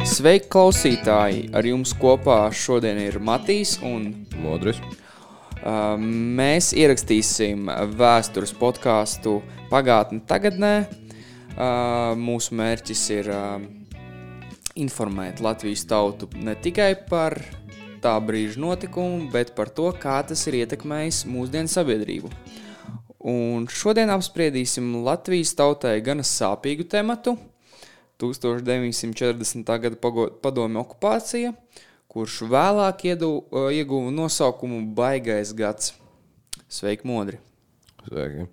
Sveiki, klausītāji! Ar jums kopā šodien ir Matīs un Modris. uh, mēs ierakstīsim vēstures podkāstu pagātnē, tagadnē. Uh, mūsu mērķis ir uh, informēt Latvijas tautu ne tikai par tā brīža notikumu, bet par to, kā tas ir ietekmējis mūsdienu sabiedrību. Un šodien apspriedīsim Latvijas tautai gana sāpīgu tematu - 1940. gada padomju okupācija, kurš vēlāk iedu, ieguva nosaukumu Baigais gads. Sveiki, Modri! Sveiki.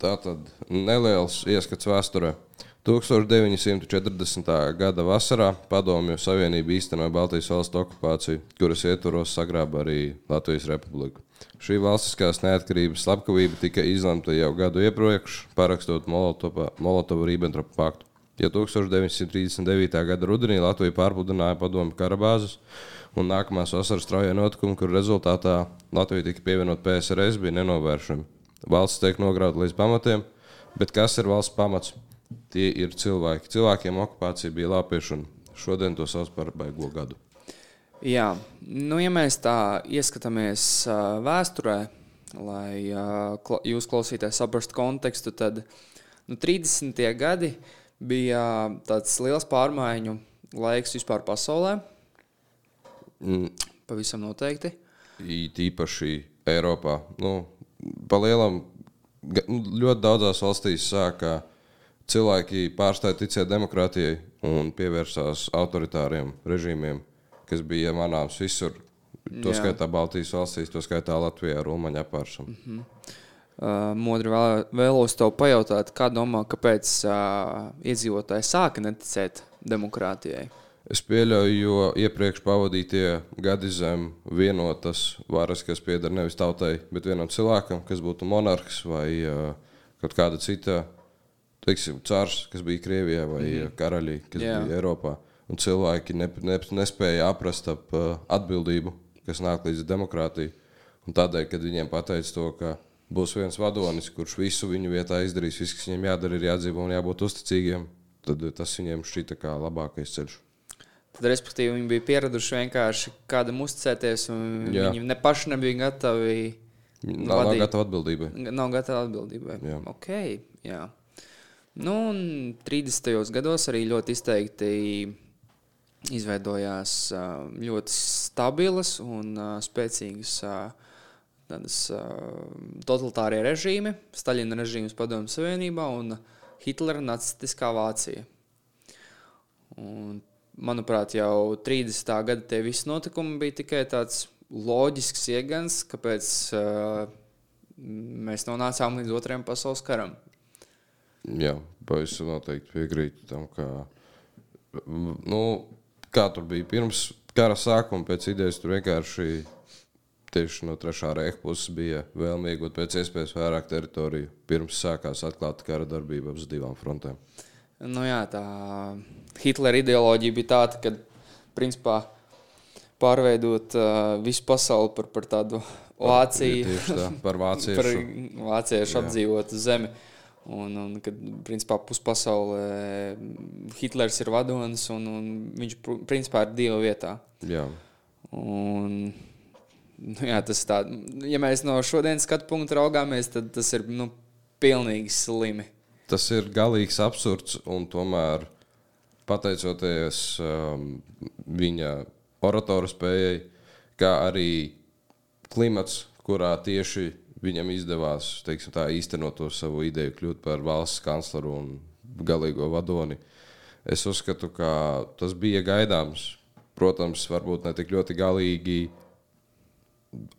Tā tad neliels ieskats vēsturē. 1940. gada vasarā Padomju Savienība īstenoja Baltijas valstu okupāciju, kuras ietvaros sagrāba arī Latvijas Republiku. Šī valstiskās neatkarības slepkavība tika izlemta jau gadu iepriekš, parakstot Molotovu-Ribbentropa paktu. Ja 1939. gada rudenī Latvija pārpludināja padomju karabāzes, un nākamās vasaras strauja notikumi, kur rezultātā Latvija tika pievienot PSRS, bija nenovēršami. Valsts tiek nograuta līdz pamatiem, bet kas ir valsts pamats? Tie ir cilvēki. Cilvēkiem okupācija bija lāpiešana. Šodien to sauc par baigo gadu. Jā, nu, ja mēs tā ieskatāmies vēsturē, lai jūs klausītājs saprastu kontekstu, tad nu, 30. gadi bija tāds liels pārmaiņu laiks vispār pasaulē. Mm, Pavisam noteikti. Īpaši Eiropā. Nu, pa lielam, ga- nu, ļoti daudzās valstīs sāka cilvēki pārstāja ticēt demokrātijai un pievērsās autoritāriem režīmiem, kas bija manāms visur. To Jā. skaitā Baltijas valstīs, to skaitā Latvijā, Rumāņā pārsam. Uh, Modri vēl, vēlos tev pajautāt, kā domā, kāpēc uh, iedzīvotāji sāka neticēt demokrātijai? Es pieļauju, jo iepriekš pavadītie gadi zem vienotas varas, kas pieder nevis tautai, bet vienam cilvēkam, kas būtu monarhs vai uh, kaut kāda cita, teiksim, cārs, kas bija Krievijā, vai mm -hmm. karaļi, kas Jā. Bija Eiropā. Un cilvēki ne, ne, nespēja aprast ap uh, atbildību, kas nāk līdz demokrātijai. Un tādēļ, kad viņiem pateica to, ka būs viens vadonis, kurš visu viņu vietā izdarīs, viss, kas viņiem jādara, ir jādzīvo un jābūt uzticīgiem, tad uh, tas viņiem šķita kā labākais ceļš. Tad, respektīvi, viņi bija pieraduši vienkārši kādam uzticēties, un Jā. viņi ne paši nebija gatavi. Nav, nav gatava atbildībai. Nav gatavi atbildībai. Jā. Ok, jā. Nu, un 30. gados arī ļoti izteikti izveidojās ļoti stabilas un spēcīgas tādas ā, totalitārie režīmi, Staļina režīms Padomju Savienībā un Hitlera nacistiskā Vācija. Un, manuprāt, jau 30. gada tie visi notikumi bija tikai tāds loģisks iegans, kāpēc uh, mēs nonācām līdz otrajam pasaules karam. Jā, pavisam noteikti piekrītu tam, ka, nu, kā tur bija pirms kara sākuma, pēc idejas tur vienkārši tieši no trešā rēka puses bija vēlme iegūt pēc iespējas vairāk teritoriju, pirms sākās atklāta kara darbība uz divām frontēm. Nu, jā, tā Hitlera ideoloģija bija tāda, ka principā pārveidot uh, visu pasauli par, par tādu Vāciju, tā, par vāciešu. par vāciešu apdzīvotu zemi. Un, un kad principā puspasaulē Hitlers ir vadonis un, un viņš pr- principā ir dieva vietā. Jā, Un, nu, jā, tas tā, ja mēs no šodienas skatu punkta raugāmies, tad tas ir nu, pilnīgi slimi. tas ir galīgs absurds, un tomēr pateicoties um, viņa oratoru spējai, kā arī klimats, kurā tieši viņam izdevās teiksim, tā, īstenot to savu ideju, kļūt par valsts kancleru un galīgo vadoni. Es uzskatu, ka tas bija gaidāms. Protams, varbūt ne tik ļoti galīgi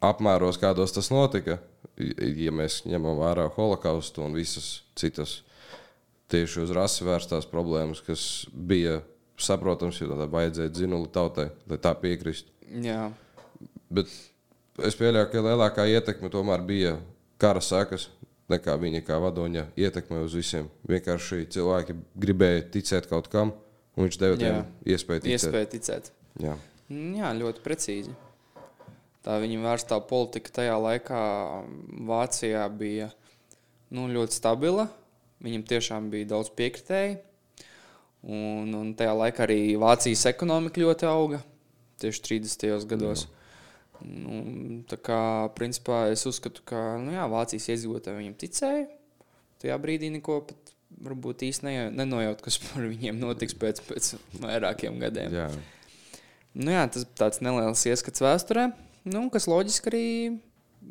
apmēros, kādos tas notika. Ja mēs ņemam vērā holokaustu un visas citas tieši uz rasi vērstās problēmas, kas bija saprotams, jo tādā vajadzēja dzinuli tautai, lai tā piekristu. Jā, Bet es pieļauju, ka lielākā ietekme tomēr bija kara sekas nekā viņa kā vadoņa ietekme uz visiem. Vienkārši cilvēki gribēja ticēt kaut kam, un viņš deva Jā. tiem iespēju ticēt. iespēja ticēt. Jā. Mm, Jā, ļoti precīzi. Tā viņa vērstā politika tajā laikā Vācijā bija nu, ļoti stabila. Viņam tiešām bija daudz piekritēji. Un, un tajā laikā arī Vācijas ekonomika ļoti auga tieši 30. gados. Nu, tā kā principā es uzskatu, ka nu, jā, Vācijas iedzīvotāji viņam ticēja. Tajā brīdī neko pat varbūt īsti ne, nenojaut, kas par viņiem notiks pēc, pēc vairākiem gadiem. Jā. Nu, jā, tas tāds neliels ieskats vēsturē, nu, kas loģiski arī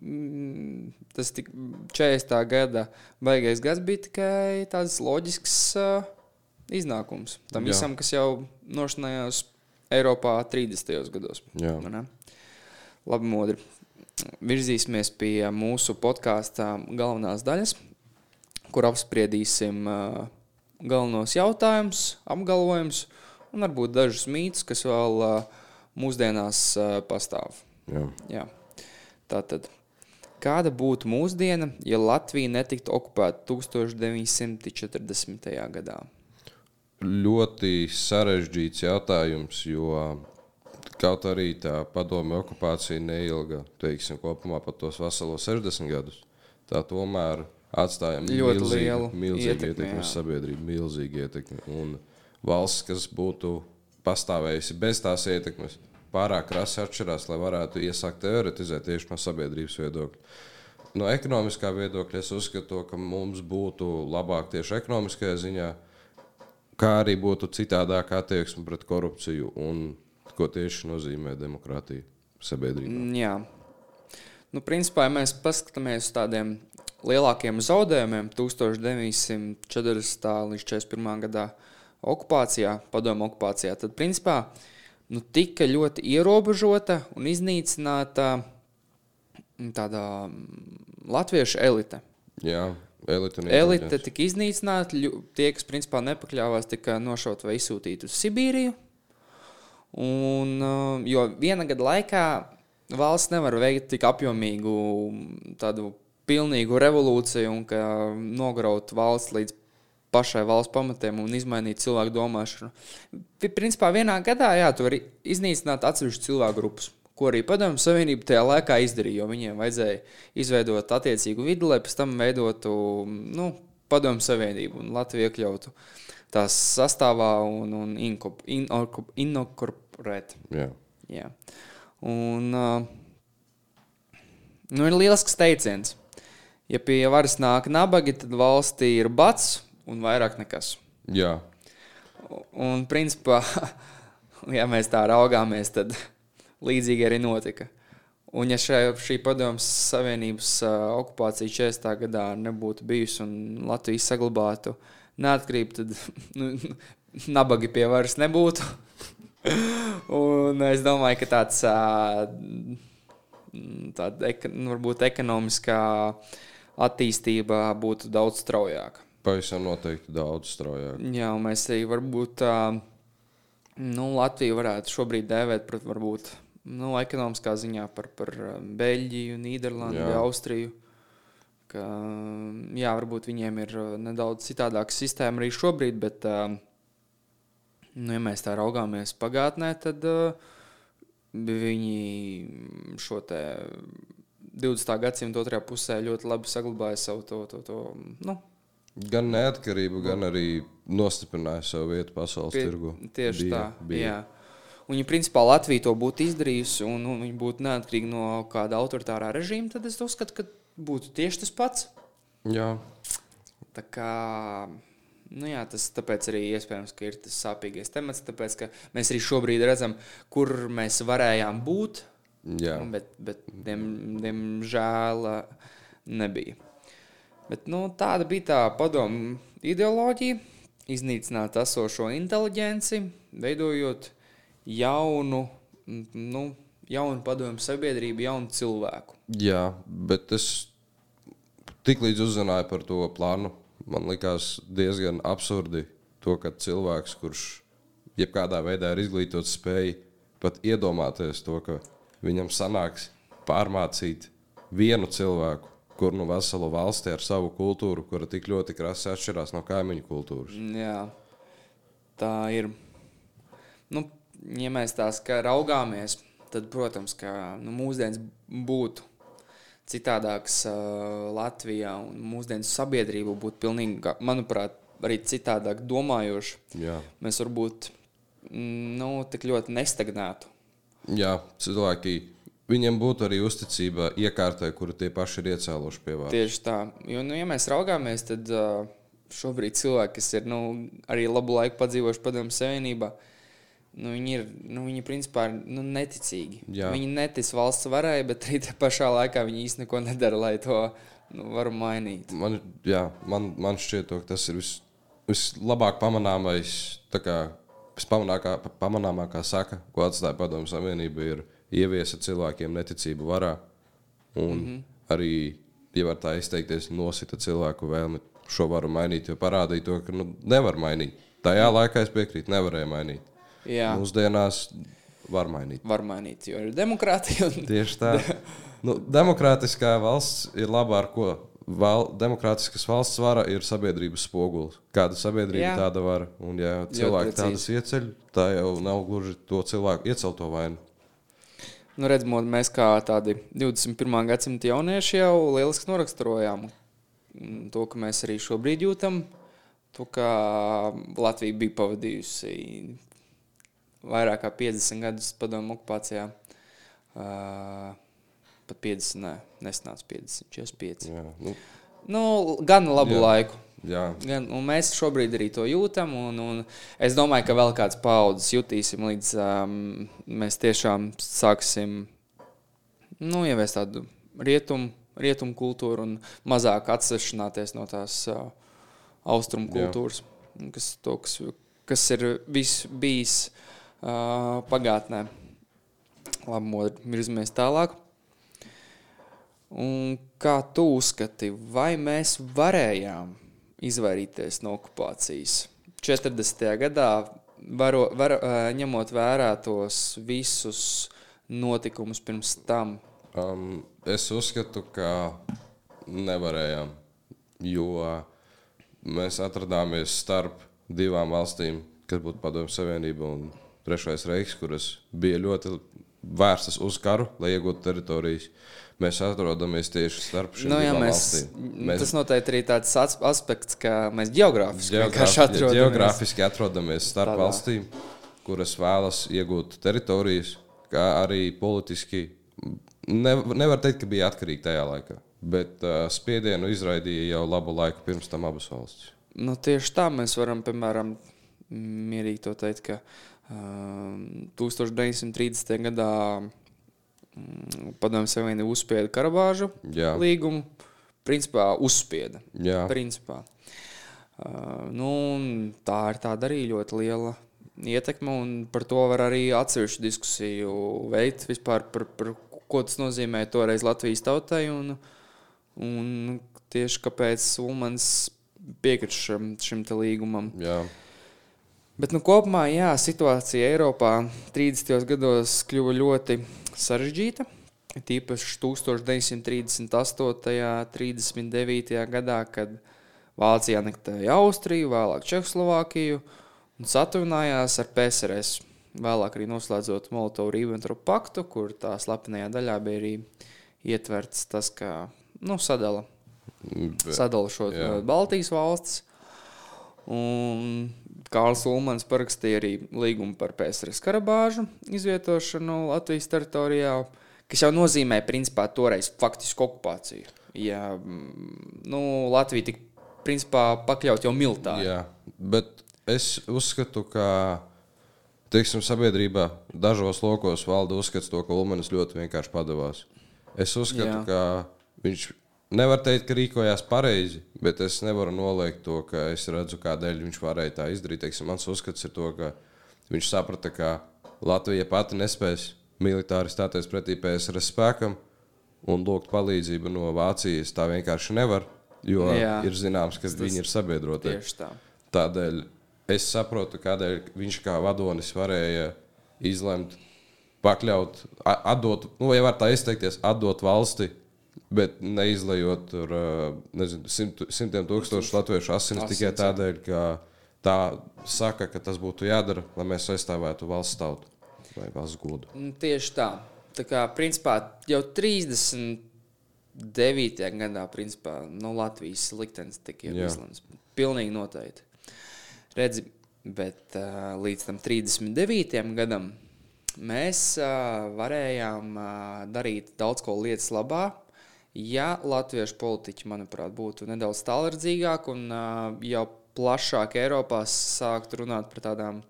mm, tas tik 40. gada beigais gads bija tikai tāds loģisks uh, iznākums tam Jā. visam, kas jau nošanājās Eiropā 30. gados. Jā. ne? Labi, modri. Virzīsimies pie mūsu podkāstā galvenās daļas, kur apspriedīsim uh, galvenos jautājumus, apgalvojumus un varbūt dažus mītus, kas vēl uh, mūsdienās pastāv. Jā. Jā. Tātad, kāda būtu mūsdiena, ja Latvija netiktu okupēta 1940. gadā? Ļoti sarežģīts jautājums, jo kaut arī tā padomju okupācija neilga, teiksim, kopumā pat tos veselos 60 gadus. Tā tomēr atstāja Ļoti milzīgu, lielu milzīgu ietekmi, ietekmi uz sabiedrību, milzīgu ietekmi. Un valsts, kas būtu pastāvējusi bez tās ietekmes, pārāk krasi atšķirās, lai varētu iesākt teoretizēt tieši no sabiedrības viedokļa. No ekonomiskā viedokļa es uzskatu, ka mums būtu labāk tieši ekonomiskajā ziņā, kā arī būtu citādāka attieksme pret korupciju un ko tieši nozīmē demokrātija sabiedrībā. Mm, Jā. Nu, principā, ja mēs paskatāmies uz tādiem lielākiem zaudējumiem 1940. līdz 41. gadā okupācijā, padomu okupācijā, tad principā nu, tika ļoti ierobežota un iznīcināta mm, tāda mm, latviešu elite. Jā, elite Elite tika iznīcināta, tie, kas principā nepakļāvās, tika nošauti vai izsūtīti uz Sibīriju. Un, uh, jo viena gada laikā valsts nevar veikt tik apjomīgu mm, tādu pilnīgu revolūciju un nograut valsts līdz pašai valsts pamatiem un izmainīt cilvēku domāšanu. Principā vienā gadā jā, tu vari iznīcināt atsevišķu cilvēku grupas, ko arī Padomju Savienība tajā laikā izdarīja, jo viņiem vajadzēja izveidot attiecīgu vidi, lai pēc tam veidotu nu, Padomju Savienību un Latviju iekļautu tās sastāvā un, un inkop- inokop- inokorporēt. Jā. Jā. Un, uh, nu, ir liels teiciens. Ja pie varas nāk nabagi, tad valstī ir bats un vairāk nekas. Jā. Un, principā, ja mēs tā raugāmies, tad līdzīgi arī notika. Un, ja šai, šī padomjas Savienības uh, okupācija 40. gadā nebūtu bijusi un Latvija saglabātu neatkarību, tad nu, nabagi pie varas nebūtu. un es domāju, ka tāds, uh, tāda nu, varbūt ekonomiskā attīstība būtu daudz straujāka. Pavisam noteikti daudz straujāk. Jā, mēs arī varbūt tā, nu, Latviju varētu šobrīd dēvēt par varbūt nu, ekonomiskā ziņā par, par Beļģiju, Nīderlandi, Jā. Austriju. Ka, jā, varbūt viņiem ir nedaudz citādāka sistēma arī šobrīd, bet, nu, ja mēs tā raugāmies pagātnē, tad viņi šo te 20. gadsimta otrajā pusē ļoti labi saglabāja savu to, to, to nu, Gan neatkarību, gan arī nostiprināja savu vietu pasaules Pie- tirgu. Tieši Bija- tā. bija. Jā. Un, ja principā Latvija to būtu izdarījusi, un, un viņa būtu neatkarīga no kāda autoritārā režīma, tad es uzskatu, ka būtu tieši tas pats. Jā, Tā kā, nu jā, tas tāpēc arī iespējams, ka ir tas sāpīgais temats, tāpēc ka mēs arī šobrīd redzam, kur mēs varējām būt, jā. bet, bet diem, diemžēl nebija. Bet, nu, tāda bija tā padomu ideoloģija, iznīcināt esošo inteligenci, veidojot jaunu, nu, jaunu padomu sabiedrību, jaunu cilvēku. Jā, bet es tiklīdz uzzināju par to plānu, man likās diezgan absurdi to, ka cilvēks, kurš jebkādā veidā ir izglītots, spēj pat iedomāties to, ka viņam sanāks pārmācīt vienu cilvēku, kur nu veselu valsti ar savu kultūru, kura tik ļoti krasi atšķirās no kaimiņu kultūras. Jā, tā ir. Nu, ja mēs tās kā raugāmies, tad, protams, ka nu, mūsdienas būtu citādāks uh, Latvijā un mūsdienu sabiedrība būtu pilnīgi, manuprāt, arī citādāk domājoši, Jā. mēs varbūt mm, nu, tik ļoti nestagnētu. Jā, cilvēki. Viņiem būtu arī uzticība iekārtai, kuru tie paši ir iecēluši pie vārda. Tieši tā. Jo, nu, ja mēs raugāmies, tad šobrīd cilvēki, kas ir nu, arī labu laiku padzīvojuši Padomu Savienībā, nu, viņi ir nu, viņi principā nu, neticīgi. Jā. Viņi netic valsts varai, bet arī tajā pašā laikā viņi īstenībā neko nedara, lai to nu, varu mainīt. Man, jā, man, man šķiet, tas ir vis, vislabāk pamanāmais, kā vispamanākā, pamanāmākā saka, ko atstāja Padomu Savienība, ir ieviesa cilvēkiem neticību varā. Un mm -hmm. arī, ja var tā izteikties, nosita cilvēku vēlmi šo varu mainīt, jo parādīja to, ka nu, nevar mainīt. Tajā laikā es piekrītu, nevarēja mainīt. Jā, Mūsdienās var mainīt. var mainīt, jo ir demokrātija. Un... Tieši tā. Nu, demokrātiskā valsts ir laba ar ko. Val, demokrātiskas valsts vara ir sabiedrības spogulis. Kāda sabiedrība, Jā. tāda vara. Un, ja cilvēki tādas ieceļ, tā jau nav gluži to cilvēku iecelto vainu. Nu, redzamot, mēs kā tādi 21. gadsimta jaunieši jau lieliski noraksturojām to, ka mēs arī šobrīd jūtam. To, ka Latvija bija pavadījusi vairāk kā 50 gadus padomu okupācijā. Uh, pat 50, nē, nesnāca 50, 45. Jā, nu, Nu, gan labu. Jā. laiku. Jā. Gan, mēs šobrīd arī to jūtam. Un, un es domāju, ka vēl kāds paudzes jutīsim, līdz um, mēs tiešām sāksim nu, ieviest tādu rietumu, rietumu kultūru un mazāk atsevišķināties no tās uh, austrumu Jā. kultūras, kas, to, kas, kas ir vis, bijis uh, pagātnē. Labi, Modri, virzamies tālāk. Un kā tu uzskati, vai mēs varējām izvairīties no okupācijas 40. gadā, varo, var, ņemot vērā tos visus notikumus pirms tam? Um, es uzskatu, ka nevarējām, jo mēs atrodāmies starp divām valstīm, kas būtu Padomju Savienība un Trešais Reichs, kuras bija ļoti vērstas uz karu, lai iegūtu teritorijas. Mēs atrodamies tieši starp šīm Nu, jā, mēs, valstīm. mēs... Tas noteikti arī tāds as- aspekts, ka mēs geogrāfiski vienkārši Geogrāfi, atrodamies. geogrāfiski atrodamies starp Tādā. valstīm, kuras vēlas iegūt teritorijas, kā arī politiski. Ne, nevar teikt, ka bija atkarīgi tajā laikā, bet uh, spiedienu izraidīja jau labu laiku pirms tam abas valstis. Nu, tieši tā mēs varam, piemēram, mierīgi teikt, ka um, 1930. gadā Padomju Savienība uzspieda Karabāžu Jā, līgumu. Principā uzspieda. jā. Principā. Uh, nu, tā ir tāda arī ļoti liela ietekme, un par to var arī atsevišķu diskusiju veikt vispār par, par ko tas nozīmē toreiz Latvijas tautai, un, un tieši kāpēc Ulmans piekrita šim, šim līgumam. jā. Bet nu, kopumā jā, situācija Eiropā 30. gados kļuva ļoti sarežģīta. Tīpaši 1938. un 39. gadā, kad Vācija anektēja Austriju, vēlāk Čehoslovākiju un satuvinājās ar PSRS. Vēlāk arī noslēdzot Molotovu-Ribbentropu paktu, kur tā slepenajā daļā bija arī ietverts tas, ka nu, sadala sadala šo jā. Baltijas valstis. Un Kārls Ulmans parakstīja arī līgumu par PSRS karabāžu izvietošanu Latvijas teritorijā, kas jau nozīmē principā toreiz faktisku okupāciju. Ja, mm, nu, Latvija tika principā pakļaut jau militāri. jā. Bet es uzskatu, ka teiksim, sabiedrībā dažos lokos valda uzskats, to, ka Ulmanis ļoti vienkārši padavās. Es uzskatu, Jā. ka viņš nevar teikt, ka rīkojās pareizi, bet es nevaru noliegt to, ka es redzu, kādēļ viņš varēja tā izdarīt. Teiksim, mans uzskats ir to, ka viņš saprata, ka Latvija pati nespēs militāri stāties pretī PSRS spēkam un lūgt palīdzību no Vācijas. Tā vienkārši nevar, jo Jā. ir zināms, ka Tas- viņi ir sabiedrotie. Tā. Tādēļ es saprotu, kādēļ viņš kā vadonis varēja izlemt, pakļaut, atdot, nu, ja var tā izteikties, atdot valsti, bet neizlējot tur, nezinu, simt, simtiem tūkstošu latviešu asinis tikai tādēļ, ka tā saka, ka tas būtu jādara, lai mēs aizstāvētu valsts tautu vai valsts godu. Nu, Tieši tā. Tā kā principā jau 30 9. gadā, principā, no Latvijas liktenis tika izlemts. Pilnīgi noteikti. Redzi, bet līdz tam 39. gadam mēs varējām darīt daudz ko lietas labā. Ja latviešu politiķi, manuprāt, būtu nedaudz tālredzīgāki un jau plašāk Eiropā sāktu runāt par tādām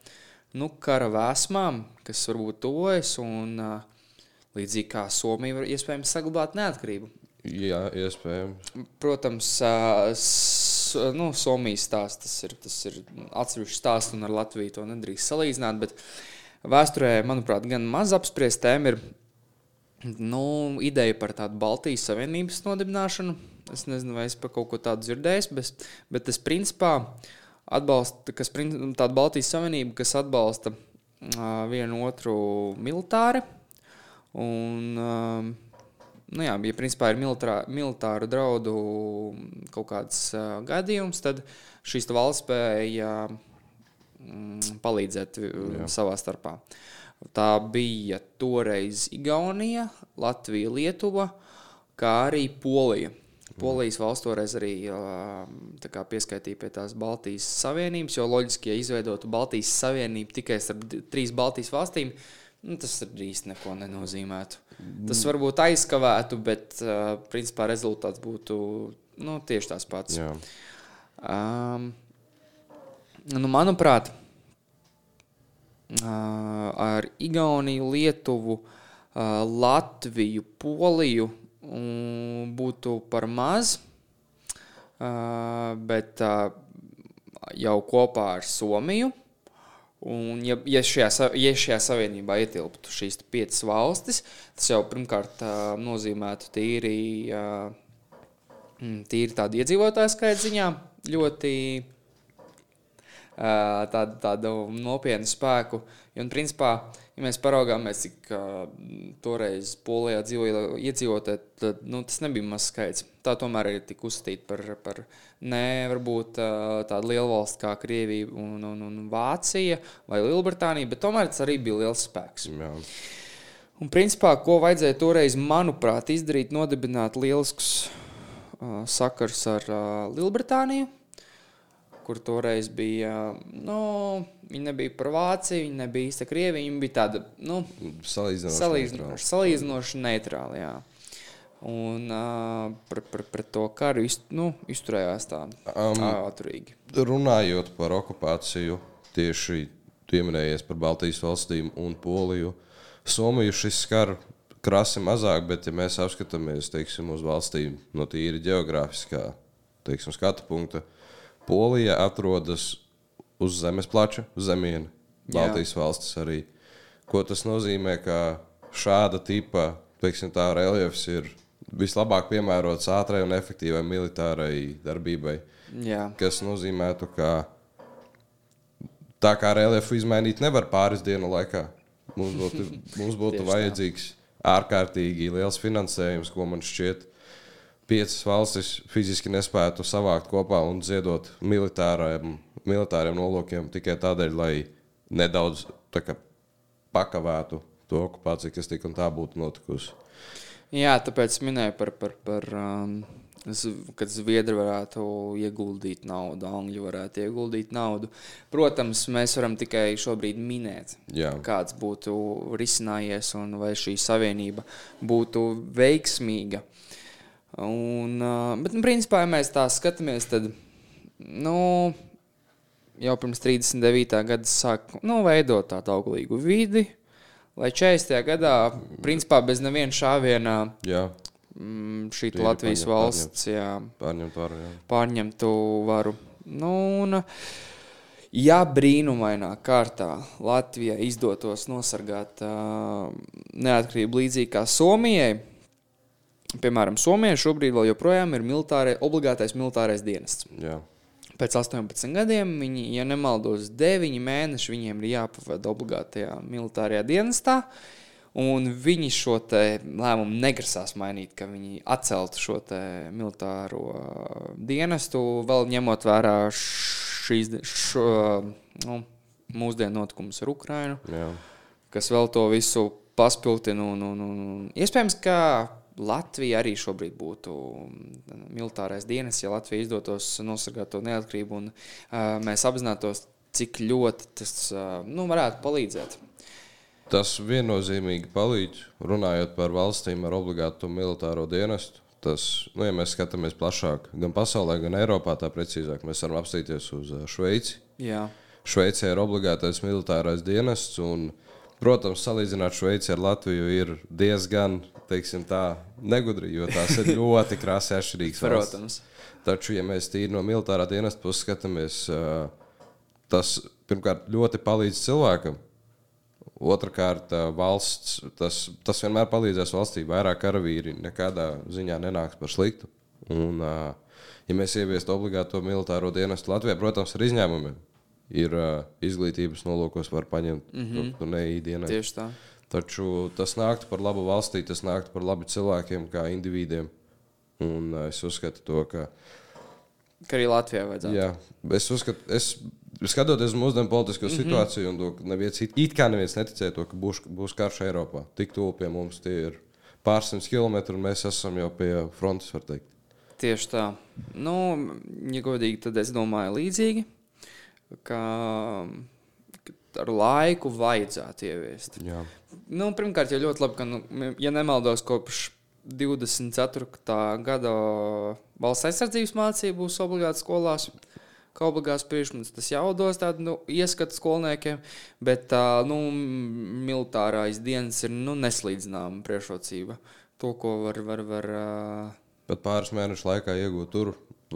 nu, kara vēsmām, kas varbūt tuvojas, un līdzīgi kā Somija var iespējams saglabāt neatkarību. Jā, iespējams. Protams, nu, Somijas stāsts tas ir, tas ir atsevišķs stāsts, un ar Latviju to nedrīkst salīdzināt. Bet vēsturē, manuprāt, gan maz apspriest tēma ir nu, ideja par tādu Baltijas Savienības nodibināšanu. Es nezinu, vai es par kaut ko tādu dzirdēju, bet, bet tas principā atbalsta kas, tādu Baltijas Savienību, kas atbalsta uh, vienu otru militāri. Un, uh, nu jā, ja principā ir militārā, militāru draudu kaut kāds uh, gadījums, tad šīs valsts spēja mm, palīdzēt uh, savā starpā. Tā bija toreiz Igaunija, Latvija, Lietuva, kā arī Polija. Polijas valsts toreiz arī tā kā pieskaitīja pie tās Baltijas Savienības, jo loģiski, ja izveidotu Baltijas Savienību tikai starp trīs Baltijas valstīm, nu, tas īsti neko nenozīmētu. Tas varbūt aizkavētu, bet uh, principā rezultāts būtu nu, tieši tas pats. Jā. Um, nu, manuprāt, ar Igauniju, Lietuvu, Latviju, Poliju būtu par maz, bet jau kopā ar Somiju. Un, ja, ja, šajā, ja šajā savienībā ietilptu šīs piecas valstis, tas jau pirmkārt nozīmētu tīri, tīri tādu iedzīvotāju skaita ziņā ļoti tādu, tādu nopietnu spēku. Un, principā, ja mēs paraugāmies, cik toreiz Polijā dzīvoja iedzīvotāji, tad nu, tas nebija mazs skaits. Tā tomēr ir tik uzskatīta par, par ne varbūt tādu lielu valstu kā Krievija un, un, un Vācija vai Lielbritānija, bet tomēr tas arī bija liels spēks. Jā. Un, principā, ko vajadzēja toreiz, manuprāt, izdarīt, nodibināt lielisks uh, sakars ar uh, Lielbritāniju, kur toreiz bija, nu, viņi nebija par Vāciju, viņi nebija īsta Krievija, viņi bija tāda, nu, Salīdzinoši. salīdzinoši, neitrāli, jā. Un uh, par, par, par to karu iz, nu, izturējās tā Um, ātrīgi. Runājot par okupāciju, tieši pieminējies par Baltijas valstīm un Poliju. Somiju šis skar krasi mazāk, bet, ja mēs apskatāmies teiksim, uz valstīm no tīri geogrāfiskā teiksim, skatu punkta, Polija atrodas uz zemes plača, zemiena. Baltijas Jā. valstis arī. Ko tas nozīmē, ka šāda tipa teiksim, tā, reljefs ir vislabāk piemērots ātrai un efektīvai militārai darbībai Jā, kas nozīmētu, ka tā kā reliefu izmainīt nevar pāris dienu laikā. Mums būtu, mums būtu Tieši tā. vajadzīgs ārkārtīgi liels finansējums, ko man šķiet. Piecas valstis fiziski nespētu savākt kopā un ziedot militāriem, militāriem nolūkiem tikai tādēļ, lai nedaudz kā, pakavētu to okupāciju, kas tik un tā būtu notikusi. Jā, tāpēc minēju par, par, par um, kad Zviedri varētu ieguldīt naudu, Angļi varētu ieguldīt naudu. Protams, mēs varam tikai šobrīd minēt, Jā. kāds būtu risinājies un vai šī savienība būtu veiksmīga. Un, bet, nu, principā, ja mēs tā skatāmies, tad nu, jau pirms 39. gada sāk nu, veidot tādu auglīgu vidi. Lai 40. gadā, principā bez neviena šāviena, Jā, mm, šī Tīri Latvijas paņemt, valsts jā, pārņemt varu. Jā. pārņemtu varu. Nu, un, ja brīnumainā kārtā Latvijai izdotos nosargāt uh, neatkarību līdzīgi kā Somijai, piemēram, Somijai šobrīd vēl joprojām ir militārai, obligātais militārais dienests. Jā. Pēc 18 gadiem, viņi, ja nemaldos, 9 mēneši viņiem ir jāpavada obligātajā militārajā dienestā. Un viņi šo lēmumu negrasās mainīt, ka viņi atceltu šo militāro uh, dienestu, vēl ņemot vērā šīs šo, nu, mūsdienu notikumus ar Ukrajinu kas vēl to visu paspildina. Un, un, un, un iespējams, ka Latvija arī šobrīd būtu mm, militārais dienas, ja Latvija izdotos nosargāt to neatkarību, un uh, mēs apzinātos, cik ļoti tas uh, nu, varētu palīdzēt. Tas viennozīmīgi palīdz, runājot par valstīm ar obligātu militāro dienestu. Tas, nu, ja mēs skatāmies plašāk, gan pasaulē, gan Eiropā, tā precīzāk, mēs varam apstīties uz Šveici. Jā. Šveicē ir obligātais militārais dienests, un, protams, salīdzināt Šveici ar Latviju ir diezgan tā, negudri, jo tās ir ļoti krāsas atšķirīgas. Protams. Taču, ja mēs tīri no militārā dienesta puses skatāmies, tas pirmkārt ļoti palīdz cilvēkam. Otrakārt, valsts, tas, tas vienmēr palīdzēs valstī. Vairāk karavīri nekādā ziņā nenāks par sliktu. Un, ja mēs ieviestu obligāto militāro dienestu Latvijā, protams, ar izņēmumiem, ir izglītības nolūkos, var paņemt mm -hmm. to neīdienu. Tieši tā. Taču tas nāktu par labu valstī, tas nāktu par labu cilvēkiem, kā individiem. Un es uzskatu to, ka. Ka arī Latvijai vajadzētu. Jā, es uzskatu, es skatoties uz mūsdienu politisko mm -hmm. situāciju, un to, ka neviens, it, kā neviens neticēja to, ka būs, būs karš Eiropā. Tik tuvu pie mums tie ir pārsimts kilometri, un mēs esam jau pie frontes, var teikt. Tieši tā. Nu, ja godīgi, tad es domāju līdzīgi, ka ar laiku vajadzētu ieviest. Jā. Nu, pirmkārt, jau ļoti labi, ka, nu, ja nemaldos, kopš 24. gada valsts aizsardzības mācību būs obligāti skolās. Kā obligāts priekšmets, tas jau dos tādu nu, ieskatu skolniekiem, bet tā nu, militārais dienas ir nu, neslīdzināma priekšrocība. To, ko var. var, var Pat pāris mēnešu laikā iegūt tur,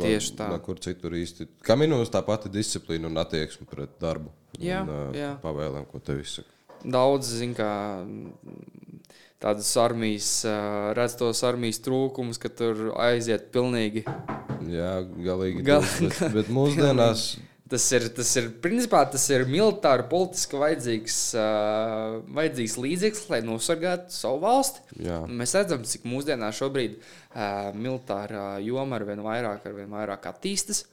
Tieši tā. Kur citur īsti. Kaminos tā pati disciplīna un attieksme pret darbu. Jā, un, jā. Pavēlēm, ko tev izsaka. Daudz, zin, kā tādas armijas, redz tos armijas trūkumus, ka tur aiziet pilnīgi. Jā, galīgi. Gal- Gal... Bet, bet mūsdienās Tas ir, tas ir, principā, tas ir militāri, politiski vajadzīgs, uh, vajadzīgs līdzeklis, lai nosargātu savu valsti. Jā. Mēs redzam, cik mūsdienās šobrīd uh, militārā joma ar vien vairāk, ar vien vairāk attīstas.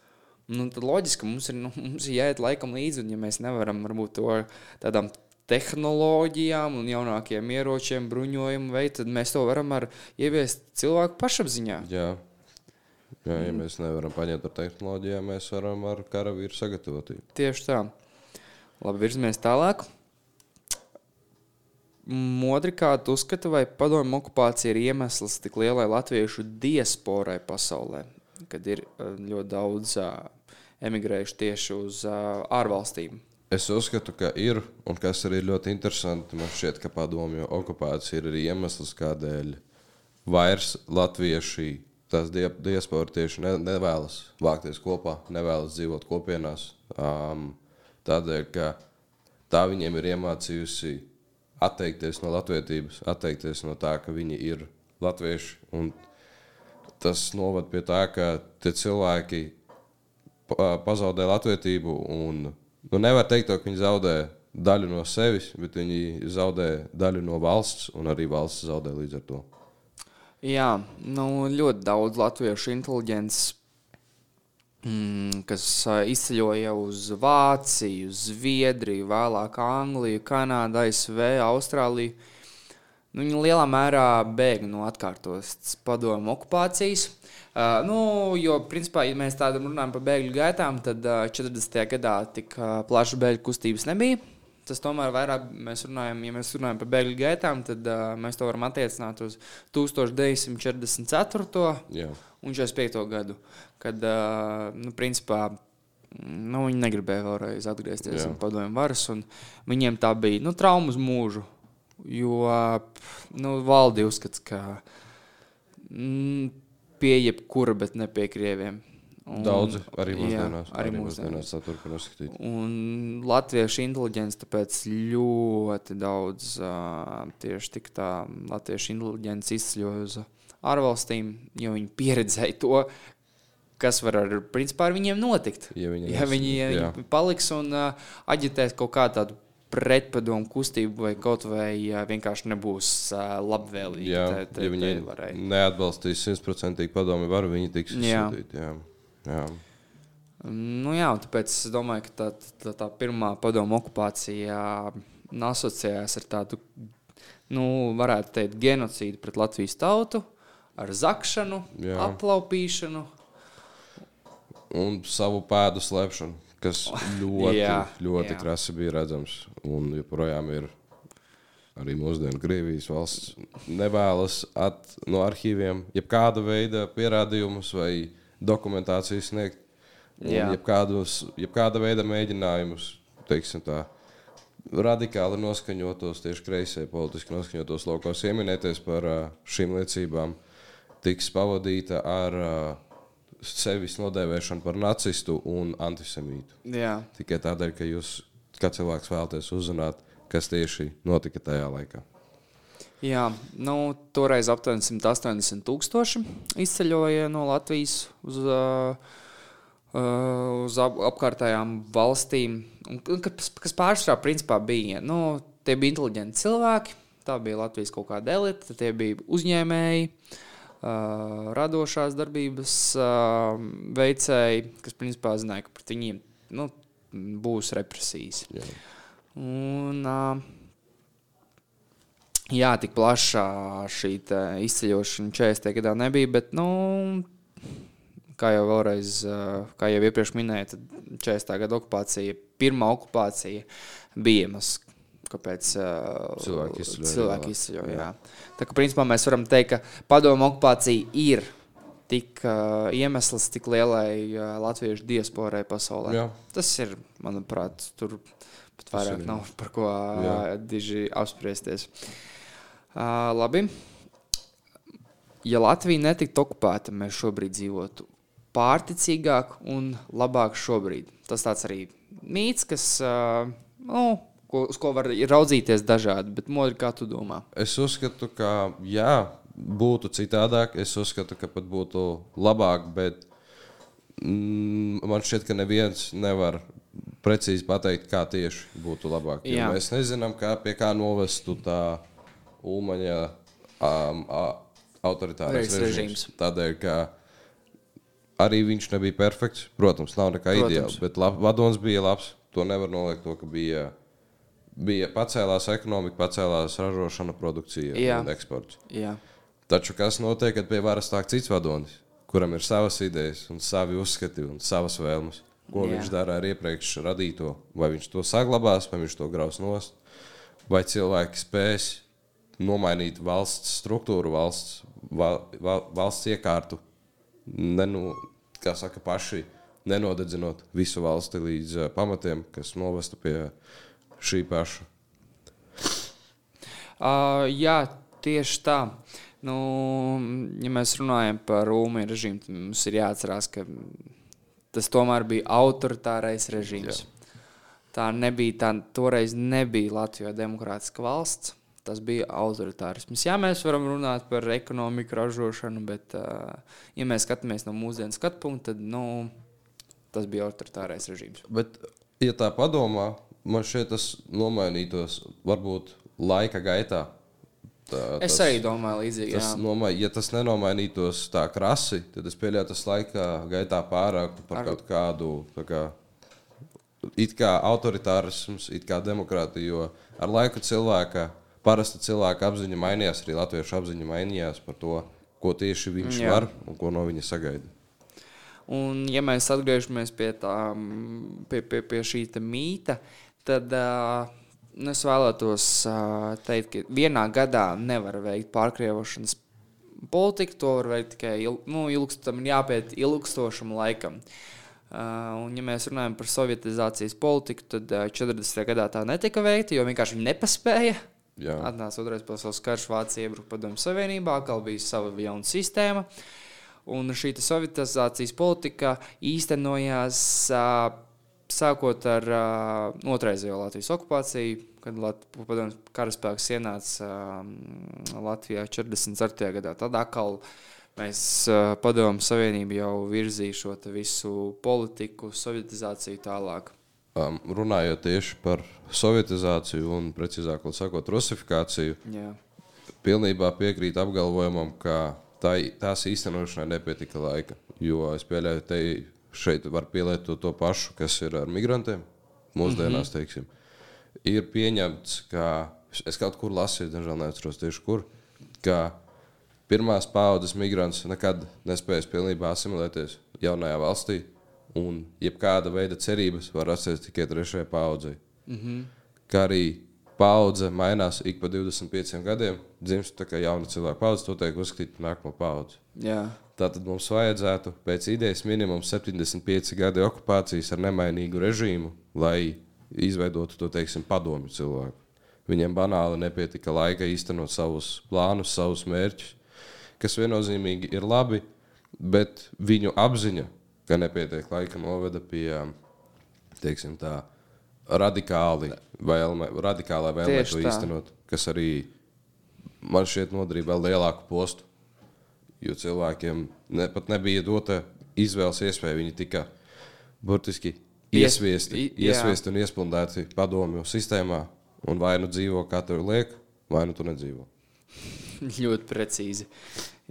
Nu, tad loģiski, mums ir, nu, mums ir jāiet laikam līdzi, un ja mēs nevaram varbūt to tādām tehnoloģijām un jaunākiem ieročiem, bruņojumu veidu, tad mēs to varam ar ieviest cilvēku pašapziņā. Jā. Jā, ja mēs nevaram paņemt ar tehnoloģijām, mēs varam ar karavīru sagatavotību. Tieši tā. Labi, virzamies tālāk. Modri, kā tu uzskati, vai padomju okupācija ir iemesls tik lielai latviešu diasporai pasaulē, kad ir eh, ļoti daudz uh, emigrējuši tieši uz uh, ārvalstīm? Es uzskatu, ka ir, un kas arī ir ļoti interesanti, man šķiet, ka padomju okupācija ir arī iemesls, kādēļ vairs latvieši, die- diaspora tieši ne, nevēlas vākties kopā, nevēlas dzīvot kopienās. Um, tādēļ, ka tā viņiem ir iemācījusi atteikties no latviedzības, atteikties no tā, ka viņi ir latvieši. Tas noved pie tā, ka tie cilvēki pa- pazaudē latviedzību. Nu, nevar teikt, to, ka viņi zaudē daļu no sevis, bet viņi zaudē daļu no valsts, un arī valsts zaudē līdz ar to. Jā, nu, ļoti daudz latviešu inteliģents, mm, kas izceļoja uz Vāciju, Zviedriju, vēlāk Angliju, Kanādu, ASV, Austrāliju. Nu, viņi lielā mērā bēg no atkārtotas padomu okupācijas. Uh, nu, jo, principā, ja mēs tādam runājam par bēgļu gaitām, tad uh, 40. gadā tik uh, plaša bēgļu kustības nebija. Tas tomēr vairāk mēs runājam, ja mēs runājam par bēgļu gaitām, tad uh, mēs to varam attiecināt uz 1944. Jā. un 45. gadu, kad, uh, nu, principā, nu, viņi negribēja vēlreiz atgriezties Jā. pie padomju varas, un viņiem tā bija, nu, trauma uz mūžu, jo, nu, valdīja uzskats, ka mm, pie jebkura, bet ne pie krieviem. Un- Daudzi arī jā, mūsdienās. arī mūsdienās. turpina uzskatīt. Un latviešu inteliģents tāpēc ļoti daudz tieši tik tā latviešu inteliģents izceļoja uz ārvalstīm, jo viņi pieredzēja to, kas var ar, principā, ar viņiem notikt. Ja viņi Ja viņi, ja jā. viņi paliks un uh, aģitēs kaut kādu tādu pretpadomu kustību, vai kaut vai uh, vienkārši nebūs uh, labvēlīgi. Jā, tai- tai- ja viņi varai. neatbalstīs simtprocentīgi padomu varu, viņi tiks Jā. izsūtīti. Jā. Nu, jā, tāpēc es domāju, ka tā, tā, tā pirmā padomu okupācija asociējās ar tādu, nu, varētu teikt, genocīdu pret Latvijas tautu. ar zakšanu, Jā. aplaupīšanu. Un savu pēdu slēpšanu, kas ļoti, Jā, ļoti jā. krasi bija redzams. Un joprojām ir arī mūsdienu Krievijas valsts nevēlas at, no arhīviem jebkāda veida pierādījumus vai dokumentāciju sniegt. Jebkādus, jebkāda veida mēģinājumus, teiksim tā, radikāli noskaņotos, tieši kreisē politiski noskaņotos laukos ieminēties par šīm liecībām, tiks pavadīta ar sevis nodēvēšanu par nacistu un antisemītu. Jā. Tikai tādēļ, ka jūs, kā cilvēks, vēlaties uzzināt, kas tieši notika tajā laikā. Jā, nu, toreiz aptuveni 180 tūkstoši izceļoja no Latvijas uz, uz ap apkārtējām valstīm, kas, kas pārsvarā principā bija. Nu, tie bija inteliģenti cilvēki, tā bija Latvijas kaut kāda elite, tie bija uzņēmēji, uh, radošās darbības uh, veicēji, kas principā zināja, ka pret viņiem nu, būs represijas. Jā. Un, uh, jā, tik plašā šī izceļošana 40. gadā nebija, bet, nu, kā jau vēlreiz, uh, kā jau iepriekš minēju, tad 40. gada okupācija, pirmā okupācija bija iemesls, kāpēc uh, Cilvēki izceļoja, cilvēki jā. izceļoja. Jā. Tā kā principā mēs varam teikt, ka padomu okupācija ir tik uh, iemesls tik lielai uh, latviešu diasporai pasaulē. Jā. Tas ir, manuprāt, tur pat vairāk ir- nav par ko Jā. uh, diži apspriesties. Uh, labi. Ja Latvija netiktu okupēta, mēs šobrīd dzīvotu pārticīgāk un labāk šobrīd. Tas tāds arī mīts, kas, uh, nu, ko, uz ko var raudzīties dažādi, bet modri, kā tu domā? Es uzskatu, ka jā, būtu citādāk. Es uzskatu, ka pat būtu labāk, bet mm, man šķiet, ka neviens nevar precīzi pateikt, kā tieši būtu labāk. Mēs nezinām, kā, pie kā novestu tā ulmaņa um, autoritārais režīms. režīms. Tādēļ, ka arī viņš nebija perfekts. Protams, nav nekā Protams. ideāls, bet lab, vadonis bija labs. To nevar noliegt, to, ka bija, bija pacēlās ekonomika, pacēlās ražošana, produkcija Jā. un eksports. Jā, Taču kas notiek, kad pie varas nāk cits vadonis, kuram ir savas idejas, un savi uzskati un savas vēlmes? Ko. Jā. viņš dara ar iepriekš radīto? Vai viņš to saglabās, vai viņš to graus nost? Vai cilvēki spēs nomainīt valsts struktūru, valsts, val, val, valsts iekārtu, nenu, kā saka, paši nenodedzinot visu valsti līdz uh, pamatiem, kas novestu pie šī paša? uh, jā tieši tā. Nu, ja mēs runājam par Rūmiju režīmu, tad mums ir jāatcerās, ka tas tomēr bija autoritārais režīms. Jā. Tā nebija, tā toreiz nebija Latvijā demokrātiska valsts. Tas bija autoritārisms. Jā, mēs varam runāt par ekonomiku, ražošanu, bet, uh, ja mēs skatāmies no mūsdienu skatu punkta, tad nu, tas bija autoritārais režīms. Bet, ja tā padomā, man šeit tas nomainītos varbūt laika gaitā. Tā, Es tas, arī domāju, līdzīgi. Tas nomai, ja tas nenomainītos tā krasi, tad es pieļauju, tas laika gaitā pārāk par Ar- kaut kādu kā, it kā autoritārisms, it kā demokrātija. Jo ar laiku cilvēka, parasta cilvēka apziņa mainījās, arī latviešu apziņa mainījās par to, ko tieši viņš Jā. Var un ko no viņa sagaida. Un, ja mēs atgriežamies pie, tā, pie, pie, pie šī mīta, tad uh, es vēlētos uh, teikt, ka vienā gadā nevar veikt pārkrievošanas politiku. To var veikt tikai il, nu, ilgst, tam ir jāpēt ilgstošam laikam. Uh, un, ja mēs runājam par sovietizācijas politiku, tad uh, 40. gadā tā netika veikta, jo vienkārši viņi nepaspēja. Jā. Atnāca otrais pasaules karš, Vācija iebruka padomju savienībā, atkal bija sava jauna sistēma. Un šī sovietizācijas politika īstenojās sākot ar otrreizējo Latvijas okupāciju, kad Lat padomju karaspēks ienāca Latvijā 44. gadā. Tad atkal mēs padomju savienību jau virzīja šo visu politiku, sovietizāciju tālāk. Um, runājot tieši par sovietizāciju un, precīzāk sakot, rusifikāciju, Jā. pilnībā piekrīt apgalvojumam, ka tā, tās īstenošanai nepietika laika. Jo es pieļauju, ka šeit var pielietot to pašu, kas ir ar migrantiem mūsdienās. Mm -hmm. Ir pieņemts, ka es kaut kur lasīju, diemžēl neatceros tieši kur, ka pirmās paudzes migrants nekad nespējas pilnībā asimilēties jaunajā valstī, un jebkāda veida cerības var rasties tikai trešajai paudzei. Mm -hmm. Kā arī paudze mainās ik pa 25 gadiem, dzimst tā kā jauna cilvēka paudze, to tiek uzskatīta par nākamo paudzi. Jā. Tātad mums vajadzētu pēc idejas minimums 75 gadi okupācijas ar nemainīgu režīmu, lai izveidotu to teiksim, padomju cilvēku. Viņiem banāli nepietika laika īstenot savus plānus, savus mērķus, kas viennozīmīgi ir labi, bet viņu apziņa, ka nepietiek laika, noveda pie teiksim, tā, radikāli vēlme, radikālā vēlme to tā. īstenot, kas arī man šķiet nodarīja vēl lielāku postu. Jo cilvēkiem ne, pat nebija dota izvēles iespēja. Viņi tika burtiski iesviesti, iesviesti un iesplundēti padomju sistēmā. Un vai nu dzīvo, kā tur liek, vai nu tu nedzīvo. Ļoti precīzi.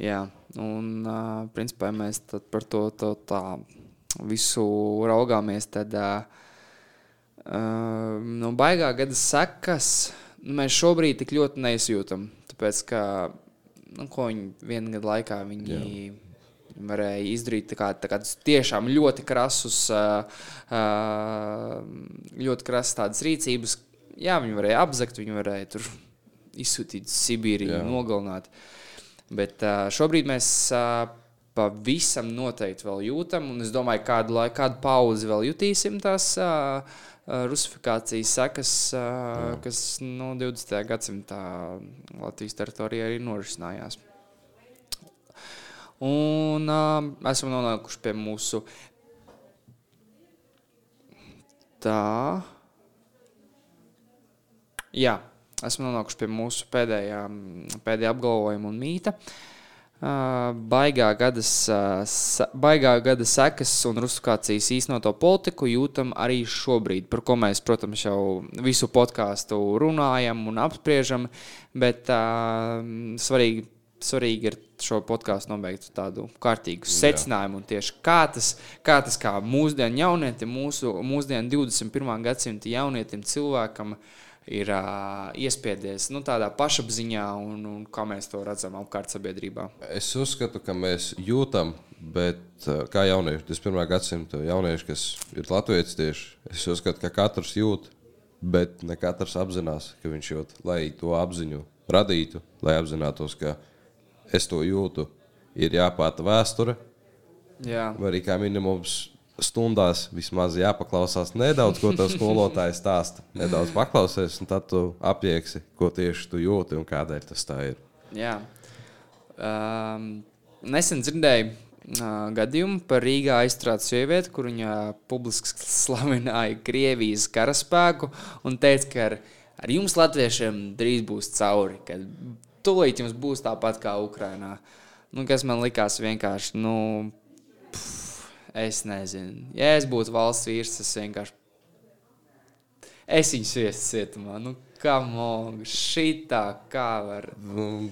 Jā, un uh, principā, ja mēs tad par to, to tā visu raugāmies, tad uh, uh, nu, baigā gada sekas nu, mēs šobrīd tik ļoti neizjūtam. Tāpēc, ka nu, viņi vienu gadu laikā viņi Viņi varēja izdarīt tā kā, tā kādus tiešām ļoti krasus, uh, uh, ļoti krasas tādas rīcības. Jā, viņi varēja apzakt, viņi varēja tur izsūtīt Sibīriju, Jā. nogalināt. Bet šobrīd mēs pavisam noteikti vēl jūtam, un es domāju, kādu laiku, kādu pauzi vēl jutīsim tās uh, rusifikācijas sekas, uh, kas nu, 20. gadsimtā Latvijas teritorijā arī norisinājās. Un uh, esam nonākuši pie mūsu tā. Jā, esam nonākuši pie mūsu pēdējā, pēdējā apgalvojuma un mīta. Uh, baigā, gadas, uh, se- baigā gada sekas un rusifikācijas īstenoto politiku jūtam arī šobrīd, par ko mēs, protams, jau visu podkāstu runājam un apspriežam. Bet uh, svarīgi, svarīgi ir šo podkāstu nobeigt tādu kārtīgu secinājumu. Tieši kā tas, kā tas kā mūsdienu jaunietim, mūsu mūsdienu 21. gadsimta jaunietim, cilvēkam ir uh, iespiedies nu, tādā pašapziņā un, un kā mēs to redzam apkārt sabiedrībā. Es uzskatu, ka mēs jūtam, bet uh, kā jaunieši, 21. gadsimta jaunieši, kas ir latvieši tieši, es uzskatu, ka katrs jūt, bet ne katrs apzinās, ka viņš jūt, lai to apziņu radītu, lai apzinātos, ka es to jūtu, ir jāpāta vēsture, Jā, vai arī kā minimums stundās vismaz jāpaklausās nedaudz, ko tas skolotājs stāsta. Nedaudz paklausies, un tad tu apjēgsi, ko tieši tu jūti un kādēļ tas tā ir. jā. Um, nesen dzirdēju uh, gadījumu par Rīgā aizturētu sievieti, kur viņa publiski slavināja Krievijas karaspēku un teica, ka ar, ar jums, latviešiem, drīz būs cauri, ka tūlīt jums būs tāpat kā Ukrainā. Nu, kas man likās vienkārši, nu, pff, es nezinu. Ja es būtu valsts vīrs, es vienkārši. Es viņu sviestu cietumā. Nu, kā šitā kā var. Nu,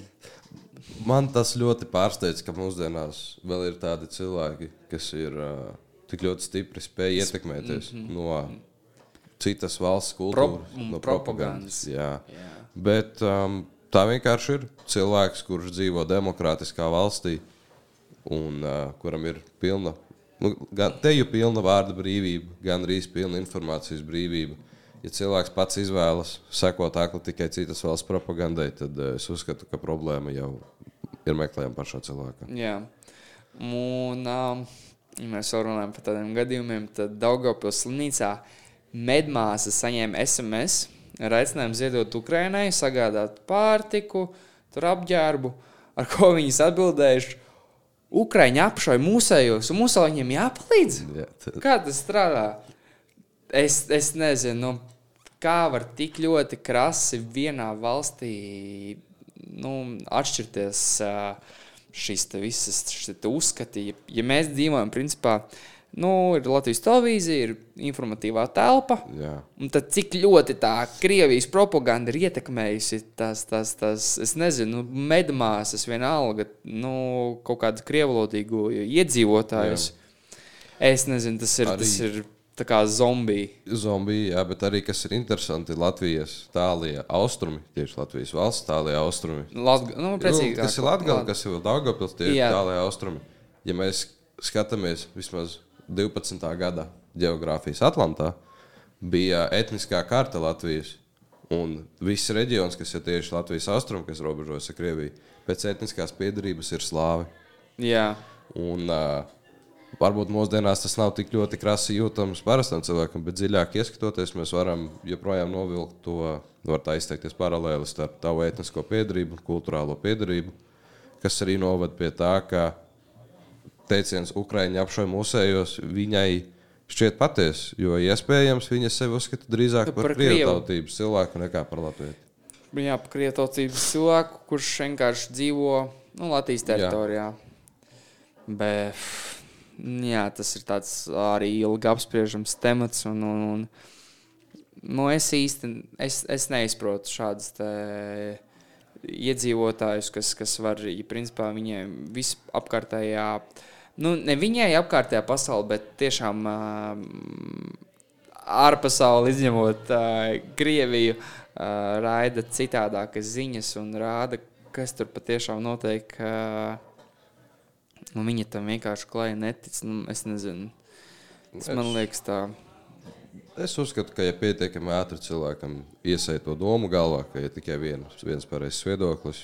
Man tas ļoti pārsteidz, ka mūsdienās vēl ir tādi cilvēki, kas ir uh, tik ļoti stipri spēj ietekmēties mm -hmm. no citas valsts kultūras, un no propagandas. propagandas. Jā. Jā. Bet um, tā vienkārši ir cilvēks, kurš dzīvo demokrātiskā valstī un uh, kuram ir pilna, nu, gan teju pilna vārda brīvība, gan arī pilna informācijas brīvība. Ja cilvēks pats izvēlas sekot tikai citas valsts propagandai, tad uh, es uzskatu, ka problēma jau ir meklējama pašā cilvēkā. Jā. Un, um, ja mēs jau runājam par tādiem gadījumiem, tad Daugopils slimnīcā medmāsa saņēma SMS ar aicinājumu ziedot Ukrainai, sagādāt pārtiku, tur apģērbu, ar ko viņas atbildējuši. Ukraiņi apšauja mūsējos, un vēl viņiem jāpalīdz. Jā, tad- Kā tas strādā? Es, es nezinu, nu, kā var tik ļoti krasi vienā valstī nu, atšķirties šīs te visas te uzskati. Ja, ja mēs dzīvojam, principā, nu, ir Latvijas televīzija, ir informatīvā telpa. Jā. Un tad cik ļoti tā Krievijas propaganda ir ietekmējusi tās, tās, tās es nezinu, nu, medmāsas vienalga, nu, kaut kādu krievlodīgu iedzīvotājus. Es nezinu, tas ir, Arī- tas ir tā kā zombiji. Zombiji, jā, bet arī kas ir interesanti, Latvijas tālie austrumi, tieši Latvijas valsts tālie austrumi. Latga, nu, precīzi, Nu, kas ir Latvijas, kas ir Daugopils, tie ir Jā. tālie austrumi. Ja mēs skatāmies vismaz 12. gada geogrāfijas Atlantā, bija etniskā karta Latvijas. Un viss reģions, kas ir tieši Latvijas austrumi, kas robežojas ar Krieviju, pēc etniskās piedarības ir slāvi. Jā, Un, uh, varbūt mūsdienās tas nav tik ļoti krasi jūtams parastam cilvēkam, bet dziļāk ieskatoties, mēs varam joprojām novilkt to, var tā izteikties, paralēli starp tavu etnisko piedarību un kultūrālo piedarību, kas arī novada pie tā, ka teiciens Ukraiņa apšauj mūsējos viņai šķiet patiesa, jo iespējams viņa sevi uzskata drīzāk par, Par par krievtautības cilvēku nekā par latviešu. jā krietotības cilvēku, kurš vienkārši dzīvo nu, Latvijas teritorijā. Bet jā, tas ir tāds arī ilgi apspriežams temats. Un, un, un, nu, es īsti es, es neizprotu šādus te iedzīvotājus, kas, kas var, ja principā viņiem visapkārtējā, nu, ne viņai apkārtējā pasaule, bet tiešām ārpasauli izņemot Krieviju, raida citādākas ziņas un rāda, kas tur patiešām notiek. Nu, viņa tam vienkārši klāja netic. Nu, es nezinu. Tas man Es- liekas tā. Es uzskatu, ka, ja pietiekami ātri cilvēkam iesaiet to domu galvā, ka ir tikai viens, viens pareizs viedoklis,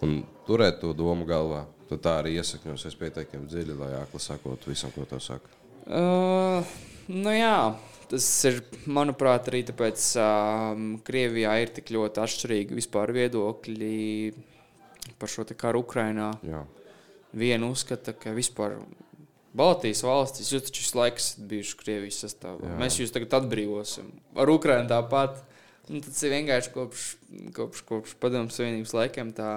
un turēt to domu galvā, tad tā arī iesakņosies pietiekami dziļi, lai akli sakotu visam, ko tas saka. Uh, nu jā, tas ir, manuprāt, arī tāpēc, ka um, Krievijā ir tik ļoti atšķirīgi vispār viedokļi par šo te karu Ukrajinā. Jā. Viena uzskata, ka vispār Baltijas valstis, jūs taču visu laiku esat bijuši Krievijas sastāvā. Jā. Mēs jūs tagad atbrīvosim. Ar Ukrajinu tāpat. Nu, tas ir vienkārši kopš, kopš, kopš padomu savienības laikiem tā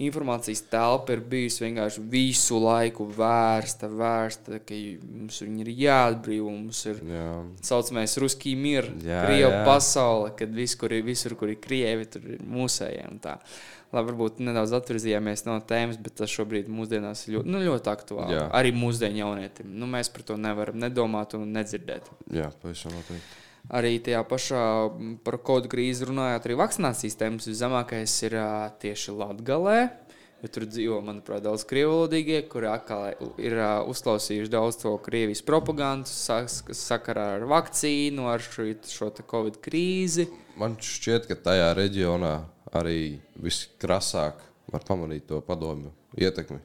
informācijas telpa ir bijusi vienkārši visu laiku vērsta, vērsta, ka mums ir jāatbrīvo, mums ir Jā. saucamais Jā, Krievija jā. pasaule, kad vis, kur ir, visur, kur ir krievi, tur ir mūsējie. un tā. Labi, varbūt nedaudz atvirzījāmies no tēmas, bet tas šobrīd mūsdienās ir ļoti, nu, ļoti aktuāli. Jā. Arī mūsdienu jaunietim. Nu, mēs par to nevaram nedomāt un nedzirdēt. Jā, pavisam noteikti. Arī tajā pašā par kodu krīzi runājot, arī vakcinācijas tēmas viszemākais ir tieši Latvijā. Jo tur dzīvo, manuprāt, daudz krievlodīgie, kuri atkal ir ā, uzklausījuši daudz to Krievijas propagandu sakarā ar vakcīnu, ar šo, šo Covid krīzi. Man šķiet, ka tajā reģionā arī viskrasāk var pamanīt to padomju ietekmi.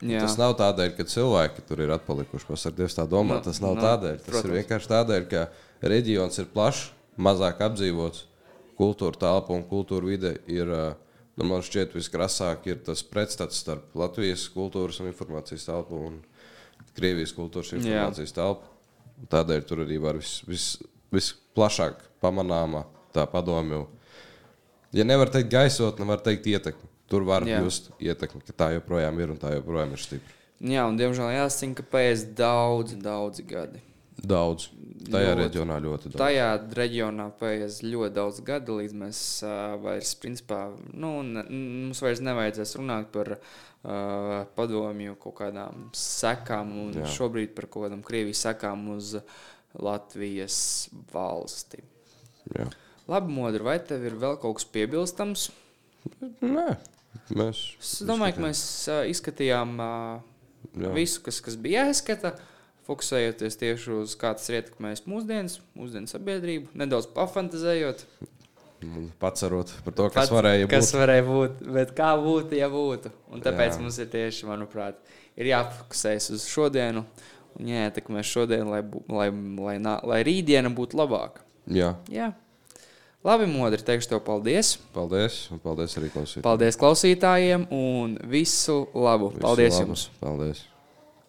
Jā. Tas nav tādēļ, ka cilvēki tur ir atpalikuši. Pasargājot, tā domā. Nu, Tas nav nu, tādēļ. Tas protams. ir vienkārši tādēļ, ka reģions ir plašs, mazāk apdzīvots, kultūra telpa un kultūra vide ir. ā, Nu, man šķiet, viskrasāk ir tas pretstats starp Latvijas kultūras un informācijas telpu un Krievijas kultūras informācijas telpu. Tādēļ tur arī var vis, vis, visplašāk pamanāma tā padomju. Ja nevar teikt gaisotne, var teikt ietekmi. Tur var Jā. just ietekmi, ka tā joprojām ir un tā joprojām ir stipra. Jā, un diemžēl jāsaka, ka pēc daudz, daudz gadi. Daudz. Tajā Ļoti. reģionā ļoti daudz. Tajā reģionā paies ļoti daudz gadu, līdz mēs uh, vairs, principā, nu, ne, mums vairs nevajadzēs runāt par uh, padomju kaut kādām sekām, un Jā. Šobrīd par kaut kādām Krievijas sekām uz Latvijas valsti. Jā. Labi, Modri, vai tev ir vēl kaut kas piebilstams? Nē, mēs. Es domāju, ka mēs uh, izskatījām uh, Jā. visu, kas, kas bija jāizskata. Fokusējoties tieši uz kā tas ir ietekmējis mūsdienas, mūsdienu sabiedrību, nedaudz pafantazējot, Pacerot par to, kas Pats- varēja būt. kas varēja būt, bet kā būtu, ja būtu. Un tāpēc Jā. Mums ir tieši, manuprāt, ir jāfokusējas uz šodienu un jāietekmē šodienu, lai, lai, lai, lai rītdiena būtu labāka. Jā, Jā. Labi, modri, teikšu tev paldies. paldies. Un paldies arī klausītājiem. Paldies klausītājiem un visu labu. Visu Paldies labu. jums! Paldies.